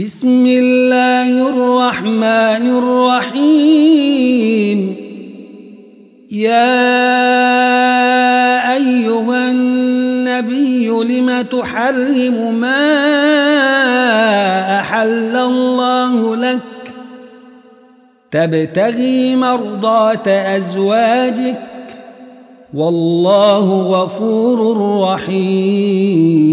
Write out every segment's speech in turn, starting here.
بسم الله الرحمن الرحيم. يا أيها النبي لم تحرم ما أحل الله لك؟ تبتغي مرضات أزواجك. والله غفور رحيم.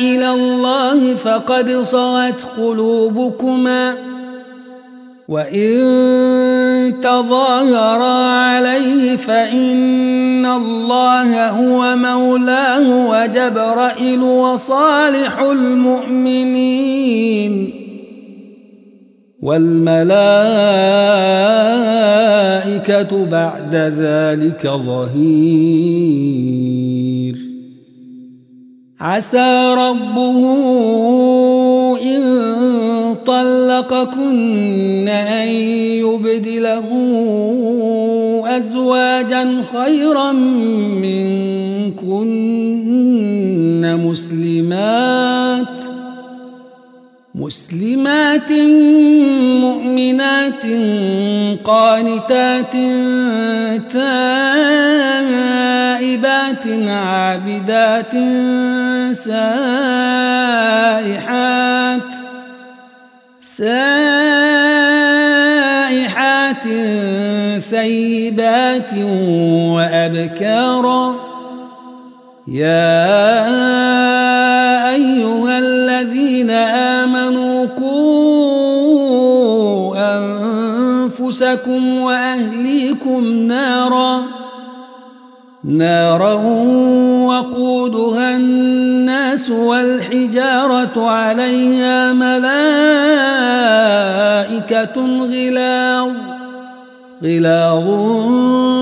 إلى الله فقد صغت قلوبكما وإن تظاهرا عليه فإن الله هو مولاه وجبرائيل وصالح المؤمنين والملائكة بعد ذلك ظهير عسى ربه إن طلقكن أن يبدله أزواجا خيرا منكن مسلمات مسلمات مؤمنات قانتات تائبات عابدات سائحات سائحات ثيبات وأبكارا يا آمنوا قوا أنفسكم وأهليكم نارا نارا وقودها الناس والحجارة عليها ملائكة غلاظ غلاظ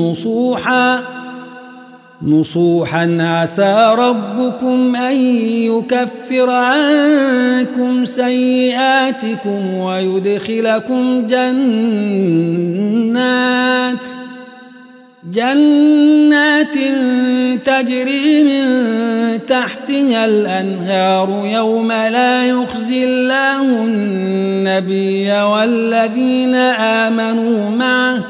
نصوحاً. نصوحا عسى ربكم أن يكفر عنكم سيئاتكم ويدخلكم جنات. جنات تجري من تحتها الأنهار يوم لا يخزي الله النبي والذين آمنوا معه.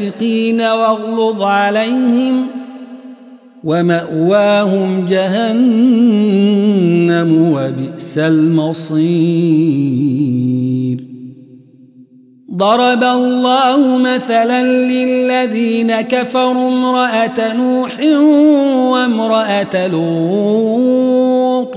والمنافقين واغلظ عليهم ومأواهم جهنم وبئس المصير. ضرب الله مثلا للذين كفروا امرأة نوح وامرأة لوط.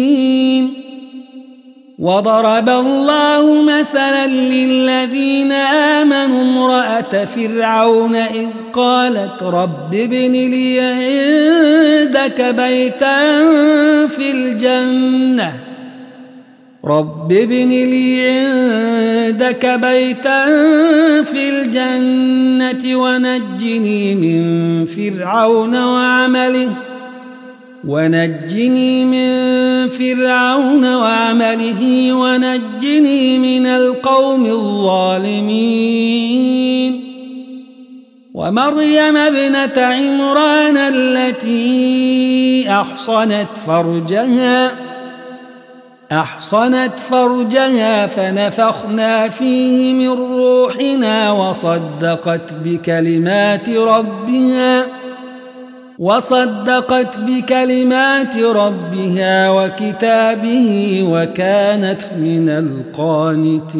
وضرب الله مثلا للذين آمنوا امرأة فرعون إذ قالت رب ابن لي عندك بيتا في الجنة. رب ابن لي عندك بيتا في الجنة ونجني من فرعون وعمله. ونجني من فرعون وعمله ونجني من القوم الظالمين. ومريم ابنة عمران التي أحصنت فرجها أحصنت فرجها فنفخنا فيه من روحنا وصدقت بكلمات ربها. وصدقت بكلمات ربها وكتابه وكانت من القانتين.